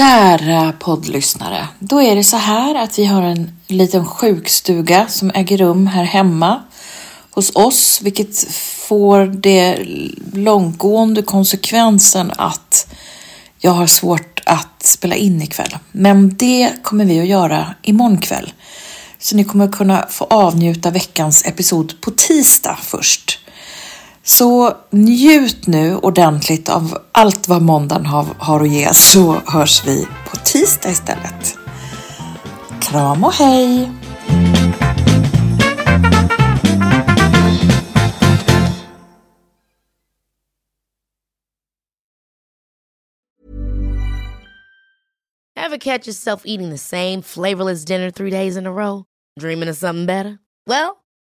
Kära poddlyssnare, då är det så här att vi har en liten sjukstuga som äger rum här hemma hos oss, vilket får det långtgående konsekvensen att jag har svårt att spela in ikväll. Men det kommer vi att göra imorgon kväll. Så ni kommer kunna få avnjuta veckans episod på tisdag först. Så njut nu ordentligt av allt vad måndagen har, har att ge så hörs vi på tisdag istället. Kram och hej! Ever catch yourself eating the same flavorless dinner three days in a row? Dreaming of something better? Well,